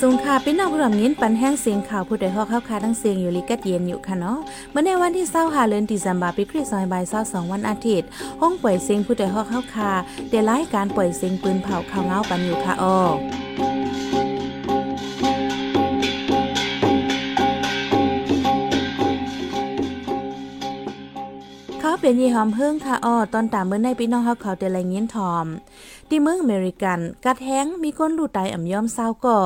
สูงค่ะพี่น้องผู้รำยินปันแห้งเสียงข่าวผู้ใดฮอกเข้าคาทั้งเสียงอยู่ลิกัดเย็นอยู่ค่ะเนาะเมื่อในวันที่เศร้าหาเลือนดิซัมบาปีคริสต์ศักราช22วันอาทิตย์ห้องปล่อยเสียงผู้ใดฮอกเข้าคาเดล่ายการปล่อยเสียงปืนเผาข่าวเงาปันอยู่ค่ะอ้อเขาเป็นยีหอมเพิ่งค่ะอ้อตอนตามเมื่อในพี่น้องเขาเขาเดลัยเงี้ยนทอม ที่เมืองอเมริกัน กัดแห้งมีก้นลูดตายอ่ำย่อมเศร้าก่อ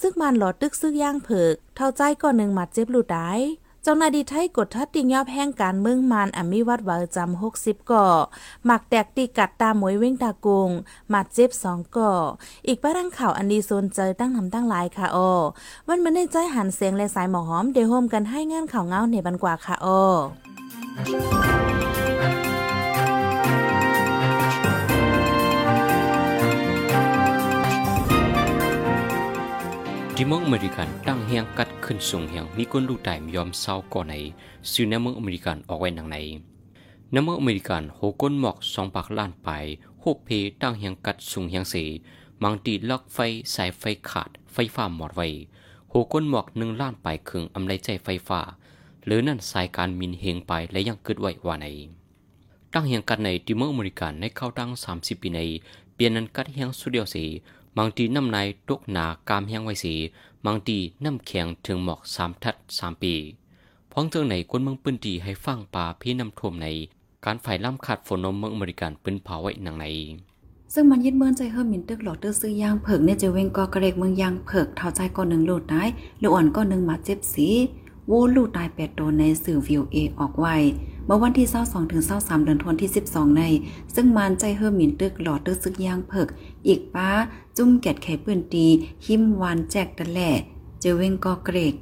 ซึ่งมันหลอดตึกซึกย่างเผิก เท่าใจก่อนหนึ่งหมัดเจ็บลูดตายเจ้าหน้าที่ไทยกดทัดติงยอบแห้งการเมืองมานอ่ำมีวัดวาจำหกสิบก่อหมักแตกตีกัดตาหมวยเว้งตากงหมัดเจ็บสองก่อ อีกป้ารังข่าวอันดีโซนเจอตั้งทำตั้งหลายค่ะอ้อวันมันได้ใจหันเสียงและสายหมอหอมเดโฮมกันให้งานข่าวเงาในบันกว่าค่ะอ้อ ที่เมืองอเมริกันตั้งเฮียงกัดขึ้นสูงเฮียงมีคนรู้ใจยอมเศร้าก่อนในสื่อในเมืองอเมริกันออกไว้หนังในในเมืองอเมริกันโหก้นหมอกสองปากล้านไปโหเพตั้งเฮียงกัดสูงเฮียงสีมังตีล็อกไฟสายไฟขาดไฟฟ้าหมดไว้โหก้นหมอกหนึ่งล้านไปครึ่งอำไรใจไฟฟ้า หรือนั่นสายการมินเฮงไปและยังเกิดไว้ว่าในตั้งเฮียงกัดในที่เมืองอเมริกันในเข้าตั้ง30ปีในเปลี่ยนนั้นกัดเฮียงสุดเดียวสี บางทีน้ำในตกหนากามแห้งไว้สี บางทีน้ำแข็งถึงหมอกสามทัดสามปีพ้องเจอในคนเมืองปืนตีให้ฟังป่าพี่น้ำท่วมใน การไฟล่ำขาดฝนนมเมืองอเมริกันปืนเผาไว้หนังใน ซึ่งมันยึดเมื่อใจเฮิรมินตึกหลอดตื้อซื้อย่างเผิกเนี่ยจะเวงกอกระเรกเมืองยางเผิกเท่าใจก้อนหนึ่งโลดได้หรืออ่อนก้อนหนึ่งมาเจ็บสี วลูตายแปดตัวในสื่อวิวเอออกไว้เมื่อวันที่22ถึง23เดือนธันวาคมที่ 12 ใน ซึ่งมานใจเฮิรมินตึกหลอดตึกซึกย่างเผิก อีกป้า จุ่มแกดไข่ปืนตี หิมวานแจกตะแหล่ เจเวงกอเกรก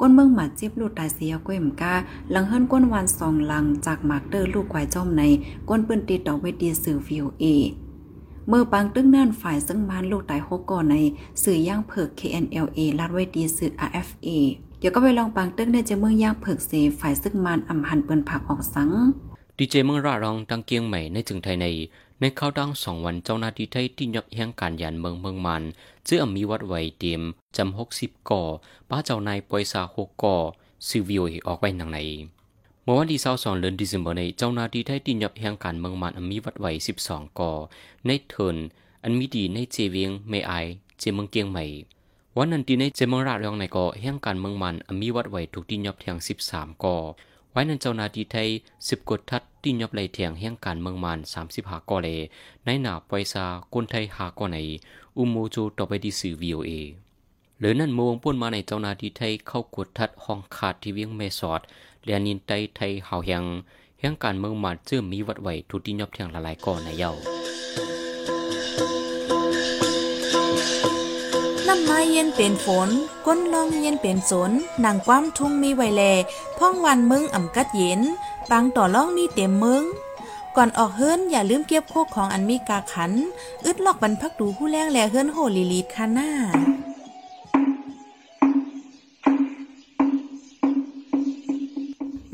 ก้นเมืองหมาจิบลูดตายเสียก้วยมกา หลังเฮิรนก้นวานสองลังจากหมากเตอร์ลูกควายจ้อมใน ก้นปืนตีดอกเวดีสื่อวิวเอเมื่อปางตึ้งนั่นฝ่ายซึ่งมานลูกตายหกก่อนในสื่อย่างเผิก KNLA ลาดไว้ดีสื่อ RFA เดี๋ยวก็ไปลองปังตึ้งในจเมืองย่างเผิกเสฝ่ายซึ่งมานอำหันเปิ้นผักออกสังดีเจเมืองรารองตังเกียงใหม่ในจึงไทยในในเข้าดังสองวันเจ้าหน้าที่ไทยที่ยับแห่งการยันเมืองเมืองมันเจื้อมีวัดไวเตรียมจำหกสิบก่อป้าเจ้านายปอยซาหกก่อซิวิโอออกไว้หนังในเมื่อวันที่22เดือนธันวาคมในเจ้าหน้าที่ไทยที่ยับแห่งการเมืองมันมีวัดไว้สิบสองก่อในเทินอันมีดีในเจเวียงเมไอเจเมืองเกียงใหม่ วันนั้นที่ในเจมราเรื่องในก่อแห่งการเมืองมันมีวัดไว้ถูกที่ยอบเทียงสิบสามก่อไว้นั้นเจ้านาทีไทยสิบกดทัดที่ยอบไหลเทียงแห่งการเมืองมันสามสิบหาก่อเลยในหนาปอยซาคนไทยหาก่อในอุโมโจต่อไปที่สื่อวีโอเอหรือนั่นมวงป่นมาในเจ้านาทีไทยเข้ากดทัดห้องขาดที่เวียงเมสอดเรียนินไตไทยเฮาแห่งแห่งการเมืองมันเจื่อมีวัดไว้ถูกที่ยอบเทียงละลายก่อในเย้า น้ำไม้เย็นเป็นฝน ก้นลองเย็นเป็นสนนางความทุ่งมีไวแลพ่องวันมึงอ่ำกัดเย็นปังต่อล่องมีเต็มมึง ก่อนออกเฮิรนอย่าลืมเก็บโคกของอันมีกาขัน อึดลอกบรรพักดูผู้แรงแลเฮิรนโหลีลีดคาน่า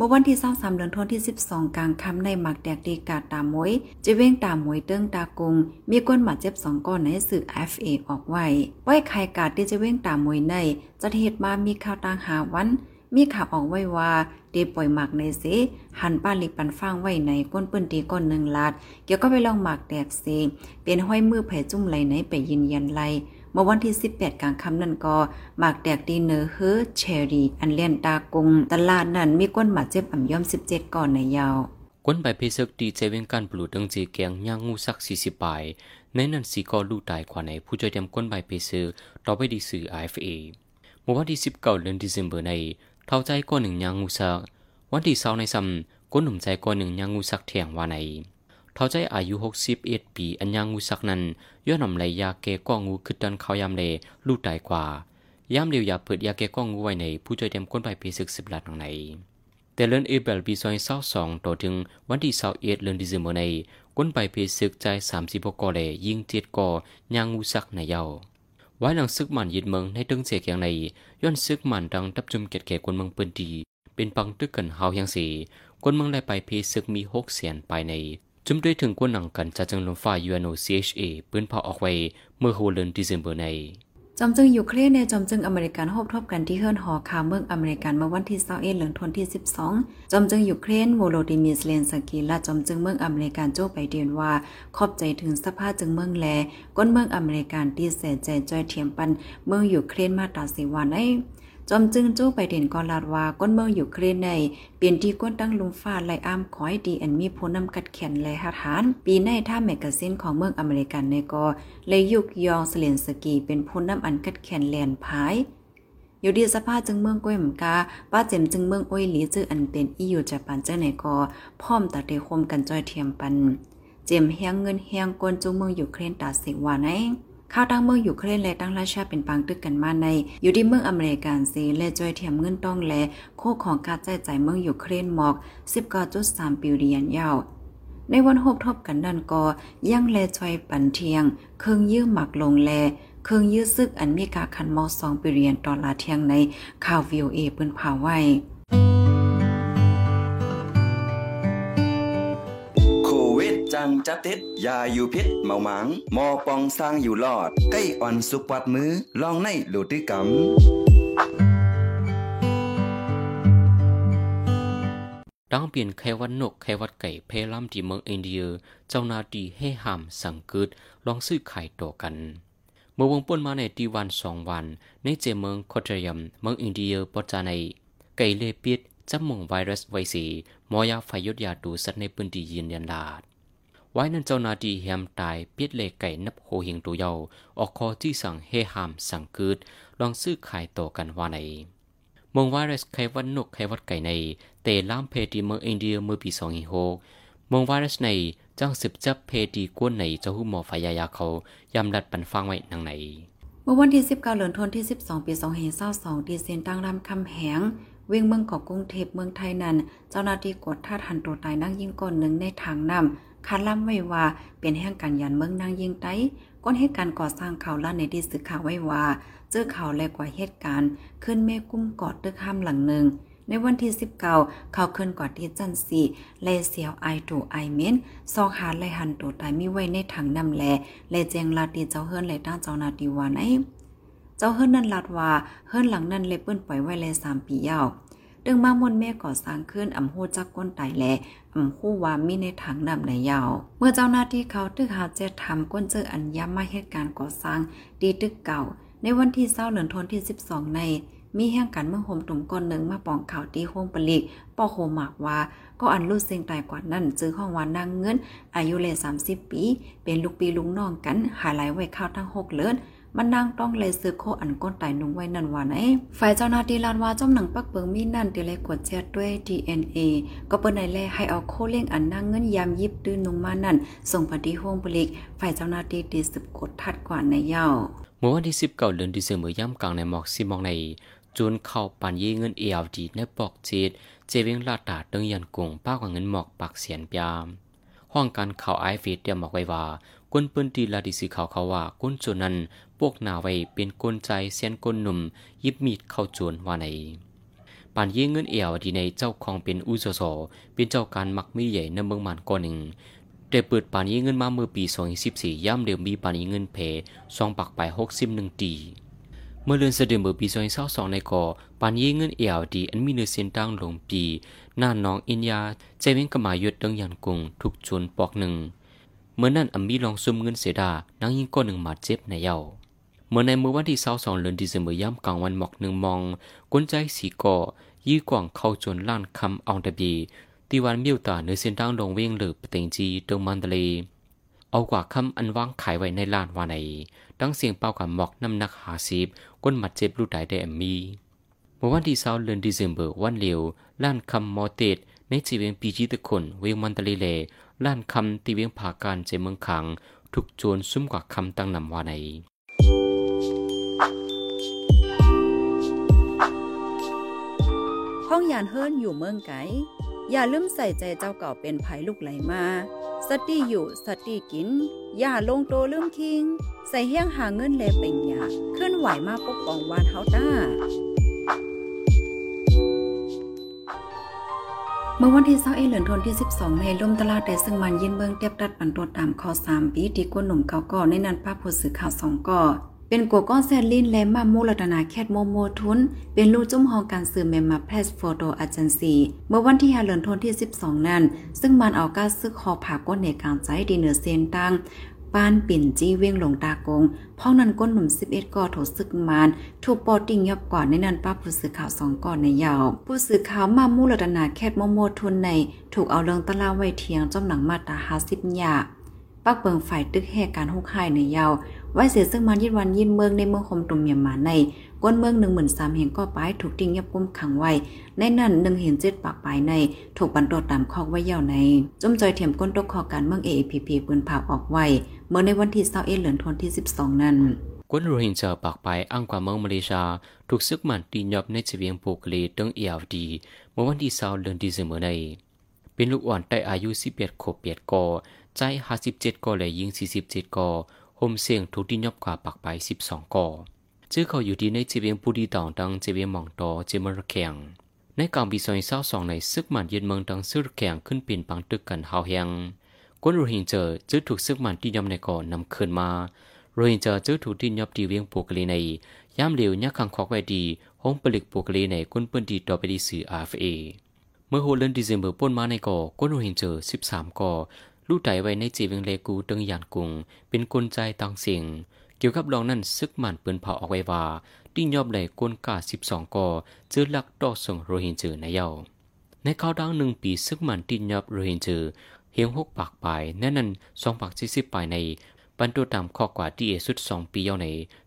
มื่อวันที่23เดือนธันวาคมที่ 12 กลางค่ำในหมักแดกดีกาตามวยจะเว้งตามวยเติ้งตากง มีก้นหมาเจ็บสองก้อนในสื่อ FA ออกไว้ไว้ไข่กาดที่จะเว้งตามวยในจะเหตุมามีข่าวต่างหาวัน มีข่าวออกไว้ว่าเดปล่อยหมักในเสหันป้าลิปันฟางไว้ในก้นปืนตีก้อนหนึ่งลาด เกี่ยวก็ไปลองหมักแดกเสเป็นห้อยมือแผ่จุ่มไหลในไปยินยันไล เมื่อวันที่ 18 กลางค่ำนั่นก็หมากแดกดีเนอร์เฮอเชอรี่อันเลียนตากงตลาดนั้นมีก้นหมาเจ็บอ่ำย่อม 17 ก่อนในยาวก้นใบเพศึกดีเจเวงการปลูดดังเจแกงย่างงูสัก40ปลายในนั้นสีก็ลู่ตายกว่าในผู้ช่วยเตรียมก้นใบเพซึกต่อไปดีสื่อ IFA เมื่อวันที่19เดือนธันวาคมในเท่าใจก้อนหนึ่งย่างงูสักวันที่20ในซ้ำก้นหนุ่มใจก้อนหนึ่งย่างงูสักเถียงว่าใน เท่าใจอายุ61ปีอันยังงูสักนั้นย้อนนำไหลยาแก้ก้องงูคือดันเขายามเลลู่ตายกว่ายามเดียวยาเปิดยาแก้ก้องงูไว้ในผู้ช่วยเต็มก้นใบปีศึกสิบลัดในแต่เลือนเอเบลปีซอยเศร้าสองต่อถึงวันที่เศร้าเอ็ดเลือนดิซเมอร์ในก้นใบเพศึกใจสามสิบกกอเลยิงเจ็ดกอยางงูสักในเยาไว้หลังซึกมันยึดเมืองในตึงเสียแกงในย้อนซึกมันดังทับจุมเกตแก่คนเมืองปืนดีเป็นปังตึกกันเฮายังสีคนเมืองได้ไปเพศึกมีหกเสียนไปใน จุมด้วยถึงกวนหนังกันจะจังลมฟ้าย U N O C H A ปืนเผาออกไว้เมื่อโฮเลนดิเซมเบอร์ในจอมจึงยูเครนในจอมจึงอเมริกันหบทบกันที่เฮิร์นหอข่าวเมืองอเมริกันเมื่อวันที่21เหลืองธันวาคมที่12จอมจึงยูเครนโวโลดิมีร์เลนสกีและจอมจึงเมืองอเมริกันโจไปเดียนว่า ขอบใจถึงสภาพจึงเมืองแลก้นเมืองอเมริกันที่เสียใจจอยเทียมปันเมืองยูเครนมาตราสิวันไอ จอมจึงจู้ไปเด่นกอลาดว่าก้นเมืองอยู่เครนในเปลี่ยนที่ก้นตั้งลุมฟ้าไลอ้ามขอยดีอันมีผู้นำกัดแขนและหาฐาน ปีในท่าแมกกาซินของเมืองอเมริกันในกอเลยยุกยองเสเลนสกีเป็นผู้นำอันกัดแขนแลนพายอยู่ดีสภาพจึงเมืองก้วยมกา ป้าเจมจึงเมืองอ้อยหลีจื้ออันเป็นอีอยู่จากปันเจ้าในกอพร้อมตัดเดคมกันจอยเทียมปัน เจมเฮียงเงินเฮียงกวนจูเมืองอยู่เครนตาสิวาไน ข้าวตั้งเมืองอยู่เครนและตั้งราชาเป็นปังตึกกันมาใน อยู่ที่เมืองอเมริกันซีและจอยเทียมเงินต้องและโคของการใจใจเมืองอยู่เครนหมอก 19.3ปิวเดียนยาวในวันหบทบกันนั่นก็ยังแลชอยปันเทียง เครื่องยื้อหมักลงแล เครื่องยื้อซึกอันมีกาคันมอสองปิเรียนตอลาเทียงในข่าววิวเอปืนผ่าไว้ จังจับติดยาอยู่พิษเมาหมางมอปองสร้างอยู่รอด ใกล้อ่อนสุกวัดมือลองในโลติกรรมดังเปลี่ยนไขวัดนกไขวัดไก่เพล่ำที่เมืองอินเดีย เจ้านาดีให้ห้ามสังกึดลองซื้อขายต่อกัน เมื่อวงป่นมาในตีวันสองวัน ในเจเมืองคอตรยมเมืองอินเดียปจาในไก่เลปิดจับมงไวรัสไวซีมอยาไฟยดยาดูสัตว์ในพื้นที่ยืนยันลาด ไว้นั้นเจ้านาดีแฮมตายเปียดเลไก่นับโหหิงตัวเยาออกคอที่สั่งเฮหามสั่งกึดลองซื้อขายต่อกันว่าในมงไวรัสไขวัดนกไขวัดไก่ใน เตล่ามเพดีเมืองอินเดียเมื่อปี2026มงไวรัสในจังสืบจับเพดีกวนในเจ้าหูหมอพยายาเขายำรัดปันฟังไว้นังในเมื่อวันที่ 19เดือนธันวาคมที่ 12 ปี2522ที่เซนตั้งรำคำแหง เวียงเมืองเกาะกรุงเทพเมืองไทยนั้น เจ้าหน้าที่กดท่าทันตัวตายนั่งยิงก่อนหนึ่งในทางนำ คาดล่ำไว้ว่า เป็นแห่งการยันเมืองนางยิงไต้ก้นเหตุการณ์ก่อสร้างเขาวล้าในที่สื่อข่าวไว้ว่า เจอข่าวแลกว่าเหตุการณ์ ขึ้นเมฆกุ้มกอดตึกห้ามหลังหนึ่ง ในวันที่ 19 เขาขึ้นกอดที่จันสีเลเสียวไอตูไอเมนซอกหาไลหันตัวตายมีไว้ในถังน้ำแลและแจงลาตีเจ้าเฮิรนและด้าเจ้านาตีวานไอเจ้าเฮิรนนั่นลาดว่าเฮิรนหลังนั้นเลยเปิ้นปล่อยไว้เลยสามปียาว ดึงมามนแม่ก่อสร้างขึ้นอำฮู้จักก้นไตแลอำฮู้ว่ามีในถังน้ำในยาว เมื่อเจ้าหน้าที่เขาตึกหาเจ็ดทำก้นเจออันย้ำมาเหตุการณ์ก่อสร้างดีตึกเก่า ในวันที่เศร้าเหลือนทนที่ 12 ในมีแห่งกันเมื่อโฮมตุ่มก้อนหนึ่งมาปองข่าวที่ห้องปลีกปอโฮมากว่า ก็อันรู้เสียงตายกว่านั้นจื้อห้องวานนางเงิน อายุเลย30ปี เป็นลูกปีลุงน้องกัน หายไหลไว้ข้าวทั้งหกเลิศ มันนางต้องเลยซื้อโคอันก้นไตนุ่งไว้นั่นว่าไหนฝ่ายเจ้าหน้าที่ลานว่าจอมหนังปักเปิงมีนั่นเดเลยกดแชทด้วย DNA ก็เปิ้นในแลให้เอาโคเลี้ยงอันนางเงินยามยิบตื้นนุ่งมานั่น ส่งปที่ห้องบริก ฝ่ายเจ้าหน้าที่ดีสืบกดทัดกว่าในยาวเมื่อวันที่19เดือนธันวาคมย่ำกลางในหมอกซีมองในจูนเข้าปันยีเงินเอลดีในปอกจีดเจเวงลาดตาติงยันกงป้ากว่าเงินหมอกปักเสียนปยาม ห้องการข่าวไอฟีดเตรียมบอกไว้ว่าก้นปิ้นตีลาดิสิข่าวเขาว่าก้นจนนั้น วกนาไว้เป็นกลใจเสียนก้นหนุ่ม ยิบมีดเข้าโจนว่าในปานยี่เงินเอวดีในเจ้าของเป็นอุโสโสเป็นเจ้าการมักมีใหญ่ในเมืองมันก่อนหนึ่งแต่เปิดปานยี่เงินมาเมื่อปี2014ย่ำเดิมมีปานยี่เงินเพสองปักไป61ตีเมื่อเดือนเสด็จเมื่อปี2022ในก่อปานยี่เงินเอวดีอันมีเนื้อเส้นตั้งลงปีหน้าน้องอินยาใจเว้งกมายุดดังยันกุงทุกชนปอกหนึ่งเมื่อนั้นอัมมีลองซุ่มเงินเสดานางยิงก้อนหนึ่งมาเจ็บในเย้า เมื่อในเมื่อวันที่22เดือนธันวาคมย่ำกลางวันหมอกหนึ่งมองกวนใจสีก่อยี่กว่างเข้าจนล้านคำอองตะบีตีวันมียวตาเนื้อเส้นตั้งลงเวียงหรือปเตงจีตรงมันทะเลเอากว่าคำอันว่างขายไว้ในลานวาในดังเสียงเป่ากับหมอกน้ำหนักหาสิบก้นหมัดเจ็บรูด้ได้แอมมีเมื่อวันที่เศร้าเดือนธันวาคมวันเลียวล้านคำมอเตดในจีเวียงปีจีตะคนเวียงมันทะเลเลล้านคำตีเวียงผาการเจเมืองขังถูกโจรซุ่มกว่าคำตั้งนำวาใน ห้องยานเฮิรนอยู่เมืองไกอย่าลืมใส่ใจเจ้าเก่าเป็นไผลูกไหลมา สติอยู่สติกิน อย่าลงโตลืมคิง ใส่เฮี้ยงหาเงินแลเป็นยาเคลื่อนไหวมาปกป้องวานเฮาต้า เมื่อวันที่21เหลือนธันวาคมที่ 12ในล่มตลาดแต่ซึ่งมันยินเบิงเตียบตัดปันตัวตามข้อ3ปีที่กวนหนุ่มเก่าก่อในนั้นป้าผู้สื่อข่าวสองก่อ เป็นกัวก้อนแซนลินและมามูรัตนาแคทโมโมทุน เป็นลูกจุ้มหองการสื่อเมมมาเพสโฟโตอาจันซีเมื่อวันที่5เดือนธันวาคมที่ 12 นั้น ซึ่งมันเอาก้าซึกคอผาก้นในกลางใจดีเหนือเซนตังปานปิ่นจี้เวียงหลงตากงพ้อนั้นก้นหนุ่ม 11ก่อโถซึกมาน ถูกปอติงยับก่อนในนั้นป้าผู้สื่อข่าวสองก่อนในยาว ผู้สื่อข่าวมามูลตนาแคทโมโมทุนใน ถูกเอาเรื่องตะลาไว้เทียงจอมหนังมาตรา50ยาปักเบิงฝ่ายตึกแห่การฮุกไห้ในยาว ไว้เสียซึ่งมันยิดวันยินเมืองในเมืองคมตุมเมียมาในก้นเมืองหนึ่งหมื่นสามเห็นก็ป้ายถูกติ้งยับกุมขังไว้ ในนั้นหนึ่งเห็นเจ็ดปากปลายใน ถูกบรรโดดตามคอกไว้เยาในจมจอยเถียมก้นตกคอการเมืองเอพีพีปืนผ่าออกไว้ เมื่อในวันที่21เดือนธันวาคมที่12นั้นกวนโรฮิงญาปากไปอ้างกว่าเมืองมาเลเซียถูกซึกมันตีนยอบในเวียงโปกเลตึงเอลดี เมื่อวันที่20เดือนธันวาคมใน เป็นลูกอ่อนได้อายุ11ขวบ8กอใจ57กอและยิง47กอ โฮมเสียงถูกตีนยอบกว่าปากไป12กอจื้อเขาอยู่ดีในจีเวียงปูดีตองดังจีเวียงหม่องตอเจมระแข็งในกลางปีซอยเศร้าสองในซึกมันเย็นเมืองดังซึกแข็งขึ้นป็นปังตึกกันหาแหงกวนโรฮิงเจอจื้อถูกซึกมันที่ยอมในก่อนนำคืนมาโรฮิงเจอจื้อถูกที่ยอบดีเวียงปูกลีในย่ามเหลียวยักขังคอกไว้ดีห้องผลิตปูกลีในกุนเปิ้นดีต่อไปดีสื่อ RFA เมื่อโฮเลนดิเซมเบอร์ป่นมาในก่อกวนโรฮิงเจอ13ก่อ ลู่ไตไว้ในจีวียงเลกูตึงหยานกุง เป็นกลใจต่างเสียงเกี่ยวกับรองนั้นซึกมันเปิ้นเผาออกไว้ว่าติ้งยอบไหลกลกา12ก่อจื้อลักต่อส่งโรฮิงเจอในเยาในข่าวดังหนึ่งปีซึกมันติ้งยอบโรฮิงเจอเฮียงหกปากปลายแน่นั้นสองปากสี่สิบปลายในบรรทุตามข้อกว่าที่เอสุดสองปีเยาใน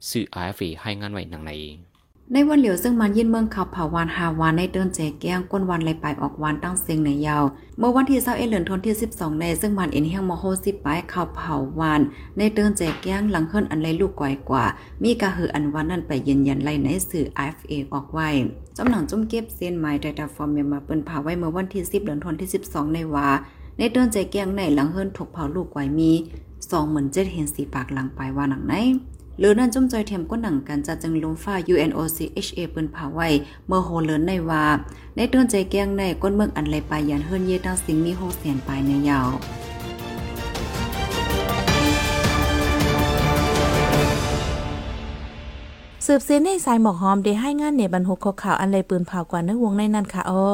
สื่อ RFA ให้งานไว้หนังใน ในวันเหลียวซึ่งมันยินเมืองเขาเผาวานหาวานในเดินแจแก้งก้นวันไหลไปออกวานตั้งเสียงในยาว เมื่อวันที่21เดือนธันวาคมที่ 12 ในซึ่งมันเอ็นเฮียงมโหสิบไปเขาเผาวาน ในเดินแจแก้งหลังเฮิรนอันไรลูกก่อยกว่า มีกะหืออันวันนั้นไปยืนยันไล่ในสื่อ IFA ออกไว้จำหนังจุ่มเก็บเส้นไม้ไดตาฟอร์มเมียมาเปิ้นเผาไว้เมื่อวันที่ 10เดือนธันที่ 12 ในว่าในเดินใจแก้งในหลังเฮิรนถูกเผาลูกไว้มีสองเหมือนเจ็ดเห็นสีปากหลังไปว่าหนังไหน หรือนั่นจุ่มจอยเทียมก็หนังกันจะจึงลงฟ้า UNOCHA ปืนเผาไว้เมื่อโฮเลินในว่าในเดินใจแก้งในก้นเมืองอันไรไปยันเฮิรนเยตั้งสิงมีโฮเสียนไปในยาวสืบเส้นในสายหมอกหอมได้ให้งานในบรรหกข่าวอันไรปืนเผากว่าในวงในนั้นค่ะอ้อ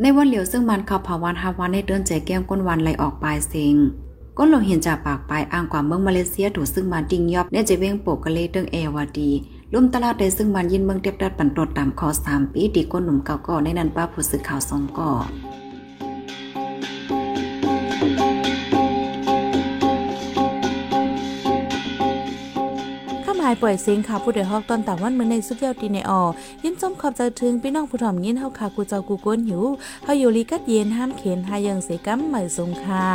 ในวันเหลียวซึ่งมันเขาเผาวันฮาวันในเดินใจแก้งก้นวันไหลออกปลายเสียง ก้นเราเห็นจากปากปลายอ้างกว่าเมืองมาเลเซียถูกซึ่งมันดิงยอบเนี่ยจะเว้งโปกกะเลเติงเอวาดีร่มตลาดได้ซึ่งมันยินเมืองเตียบดัดปันตดตามคอสามปีดีก้นหนุ่มเก่าก่อในนั้นป้าผู้สื่อข่าวสองก่อข้ามหายปล่อยเสียงข่าวผู้ใดฮอกตอนต่างวันเมื่อในสุดยอดดีในออยินจมขอบใจถึงพี่น้องผู้ถ่อมยินเฮาค่ะกูเจ้ากูก้นหิวเฮาอยู่ลีกัดเย็นห้ามเข็นหายังเสกัมใหม่สงค่ะ